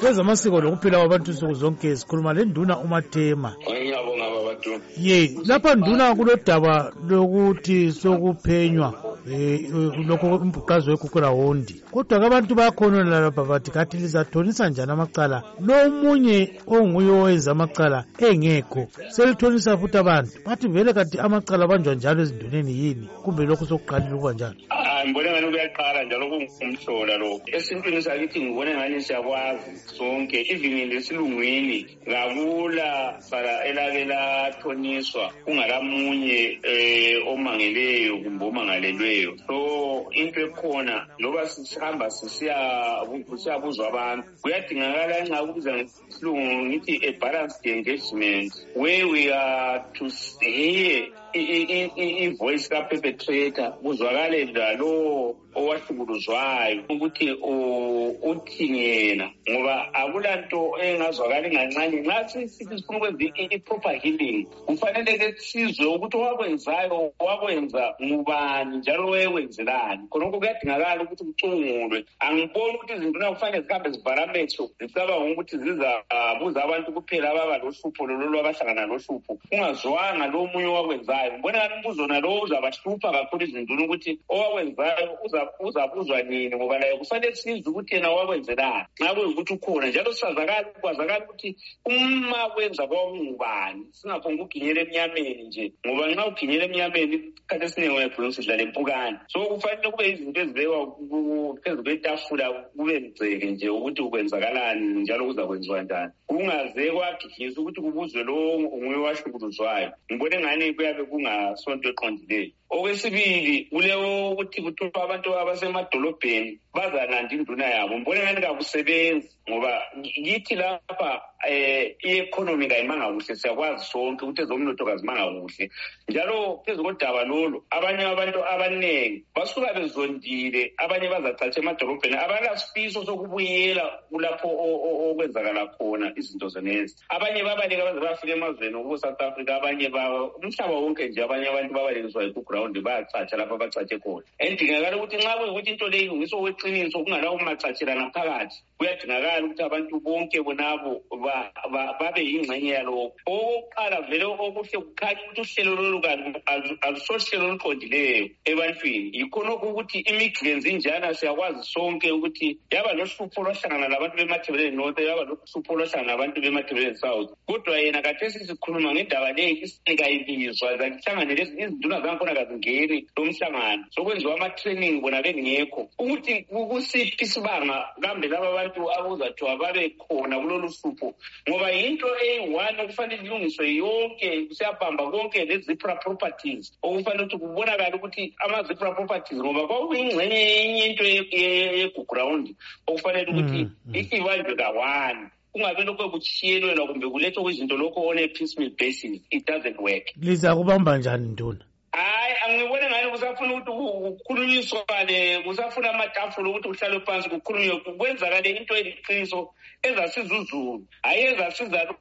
kwezamasiko lokuphila kwabantu nsuku zonke sikhuluma lenduna umathema ye lapha nduna kulodaba lokuthi sokuphenywa Eh, eh, lokho umbhuqazi wekhukhulawondi kodwa ke abantu bayakhona lalapha bathi kathi lizathonisa njani amacala lo omunye onguye owenza amacala engekho selithonisa futhi abantu bathi vele kathi amacala abanjwa njalo ezinduneni yini kumbe lokhu sokuqalile ukuba njalo ah, ngibona ngani kuyaqala njalo kungumhlola lo esintwini sakithi ngibona ngani siyakwazi sonke even lesilungwini ngakula sala elake lathoniswa kungalamunye um omangeleyo kumbe omangalelweyo so into ekhona loba sihamba sisiyabuzwa abantu kuyadingakala nxa kubiza isilungu ngithi a balanced engagement where we are to hear ivoice kaperpetrator kuzwakale lalowo owahlukuluzwayo ukuthi uthini yena ngoba akula nto engazwakali ngancane nxa sisithi sifuna ukwenza i-proper healing kufanele ke sizwe ukuthi owakwenzayo wakwenza ngubani njalo wayekwenzelani khonokho kuyadingakala ukuthi kucungulwe angiboni ukuthi izinduna kufanele zihambe zivarametho zicabanga ukuthi zizabuza uh, abantu kuphela ababa lohlupho lololo abahlangana lohlupho ungazwanga lo munye owakwenzayo ngibona kani umbuzo nalowo uzabahlupha kakhulu izinduna ukuthi owakwenzayo uzabuzwa nini ngoba laye kufanele sizwe ukuthi yena owakwenzelani nxa kuyukuthi ukhona njalo sisazakali kwazakala ukuthi uma kwenza kwakungubani singaphonga uginyela emnyameni nje ngoba nxa uginyela emnyameni isikhathi esiningi uyagcina usidlala empukane so kufanele kube izinto ezibekwa phezu kwetafula kube mgceke nje ukuthi ukwenzakalani njalo kuzakwenziwa njani kungaze kwagiginyisa ukuthi kubuzwe lowo nguye owahlukuluzwayo ngibone ngani kuyabe kungasonto eqondileyo okwesibili kulewo ukuthi kuthiwa abantu abasemadolobheni bazalanda induna yabo ngibone ngani kakusebenzi ngoba kithi lapha um i-economy kayimanga kuhle siyakwazi sonke ukuthi ezomnotho kazimanga kuhle njalo phezu kodaba lolu abanye abantu abaningi basuka bezondile abanye bazacatsha emadolobheni abalasifiso sokubuyela kulapho okwenzakala khona izinto zonezi abanye babaleka baze bafika emazweni okubo-south africa abanye umhlaba wonke nje abanye abantu babalekiswa yikuground bayacatsha lapho abacatshe khona endingakala ukuthi nxa kuyukuthi into leyi ilungiswa okweqiniso kungala kumacatshelana phakathi kuyadingakala ukuthi abantu bonke bonabo babe yingxenye yalokho okokuqala vele okuhle kukhanye ukuthi uhlelo lolu alusohlelo oluqondileyo ebantwini yikhonokho ukuthi imiglenzi injana siyakwazi sonke ukuthi yaba lohlupho lwahlangana labantu bemathebeleni north yaba lohlupho lwahlangana labantu bemathebeleni south kodwa yena kathesi sikhuluma ngendaba leyi isikayibizwa zakuhlangane izinduna zangikhona kazingeni lo mhlangano sokwenziwa ama-training bona bengekho ukuthi kusiphi isibanga kambe laba bantu akuzathiwa babe khona kulolu hlupho ngoba yinto eyi-one okufanele ilungiswe yonke siyabamba konke le-zipra properties okufanele ukuthi kubonakale ukuthi ama-zipra properties ngoba kwakuyingxenye enye into yeguground okufanele ukuthi mm, mm. isibanjwe kawani kungabe lokho kutshiyelela kumbe kulethwa kwizinto lokho on a piecemeal basis it doesn't work lizakubamba njani nduna hayi angibone ngani kusafuna ukuthi kukhulunyiswane kusafuna amatafula ukuthi kuhlalwe phansi kukhulunywe kwenzakale into eliqiniso ezasiza uzulu hhayi ezasiza lo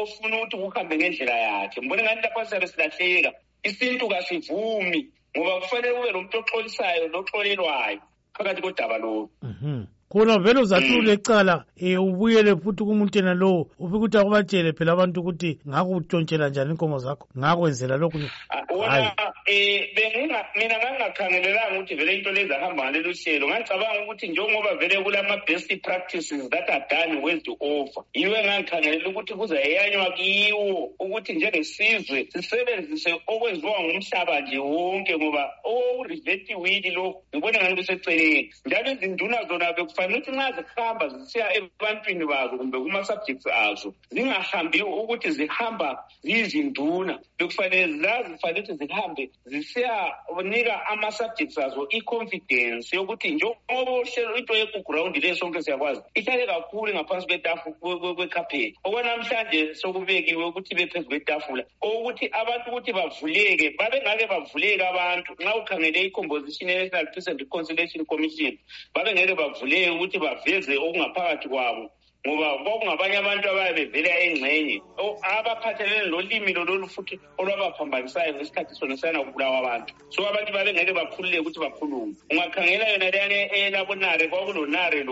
ofuna ukuthi kuhambe ngendlela yakhe ngibone ngani lapha siyabe silahleka isintu kasivumi ngoba kufanele kube lo muntu oxolisayo loxolelwayo phakathi kodaba lowo mhm. khona vele uzahlule mm. icala um ubuyele futhi kumuntu yena lowo ufike ukuthi akubatshele phela abantu ukuthi ngakutshontshela njani inkomo zakho ngakwenzela lokhu ah, wona um mina ngangingakhangelelanga ukuthi vele into lezi ahamba ngaleli uhlelo ngangicabanga ukuthi njengoba vele kulama-best practices that are done world over yiwe ngangikhangelela ukuthi kuzayanywa kiwo ukuthi njengesizwe sisebenzise okwenziwa ngumhlaba nje wonke ngoba okurivetiwili lokhu ngibona ngani kuseceleni njalo izinduna zona bekufanele ukuthi nxa zihamba zisiya ebantwini bazo kumbe kuma-subjects azo zingahambi ukuthi zihamba ziyizinduna bekufanele zazifanele ukuthi zihambe zisiyanika ama-subjects azo i-confidence yokuthi njengoba uhlelo into yekugrawundi leyo sonke siyakwazi ihlale kakhulu ngaphansi kwetafula kwekhapheti okwanamhlanje sokubekiwe ukuthi bephezu kwetafula owokuthi abantu ukuthi bavuleke babengake bavuleke abantu nxa ukhangele i-composition ye-national peace and reconciliation commission babengeke bavuleke ukuthi baveze okungaphakathi kwabo ngoba kwakungabanye abantu abayabe bevela engxenye abaphathelene lolimi lololufuthi olwabaphambanisayo ngesikhathi sona siyana kubulawa abantu so abantu babengeke bakhululeke ukuthi bakhulume ungakhangela yona leyane eyelabonare kwakulonare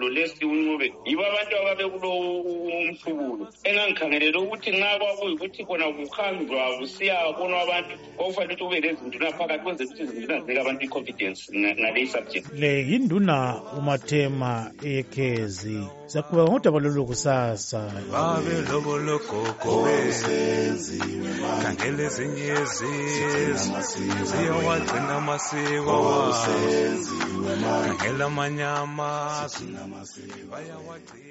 lolesi uncube yibo abantu ababekulo umhlubulo engangikhangelele ukuthi nxa kwakuyikuthi kona kuhanjwa kusiyabonwa abantu kwakufanele ukuthi kube lezinduna phakathi kwenze ukuthi izinduna zinike abantu i-confidence ngaleyi subject le yinduna umathema eyekhezi siyakuba ngodaba lolu kusasa babe lobo logogo senziwe khangela ezinye izizwe ziyawagcina amasiko senziwe khangela amanye amazwe bayawagcina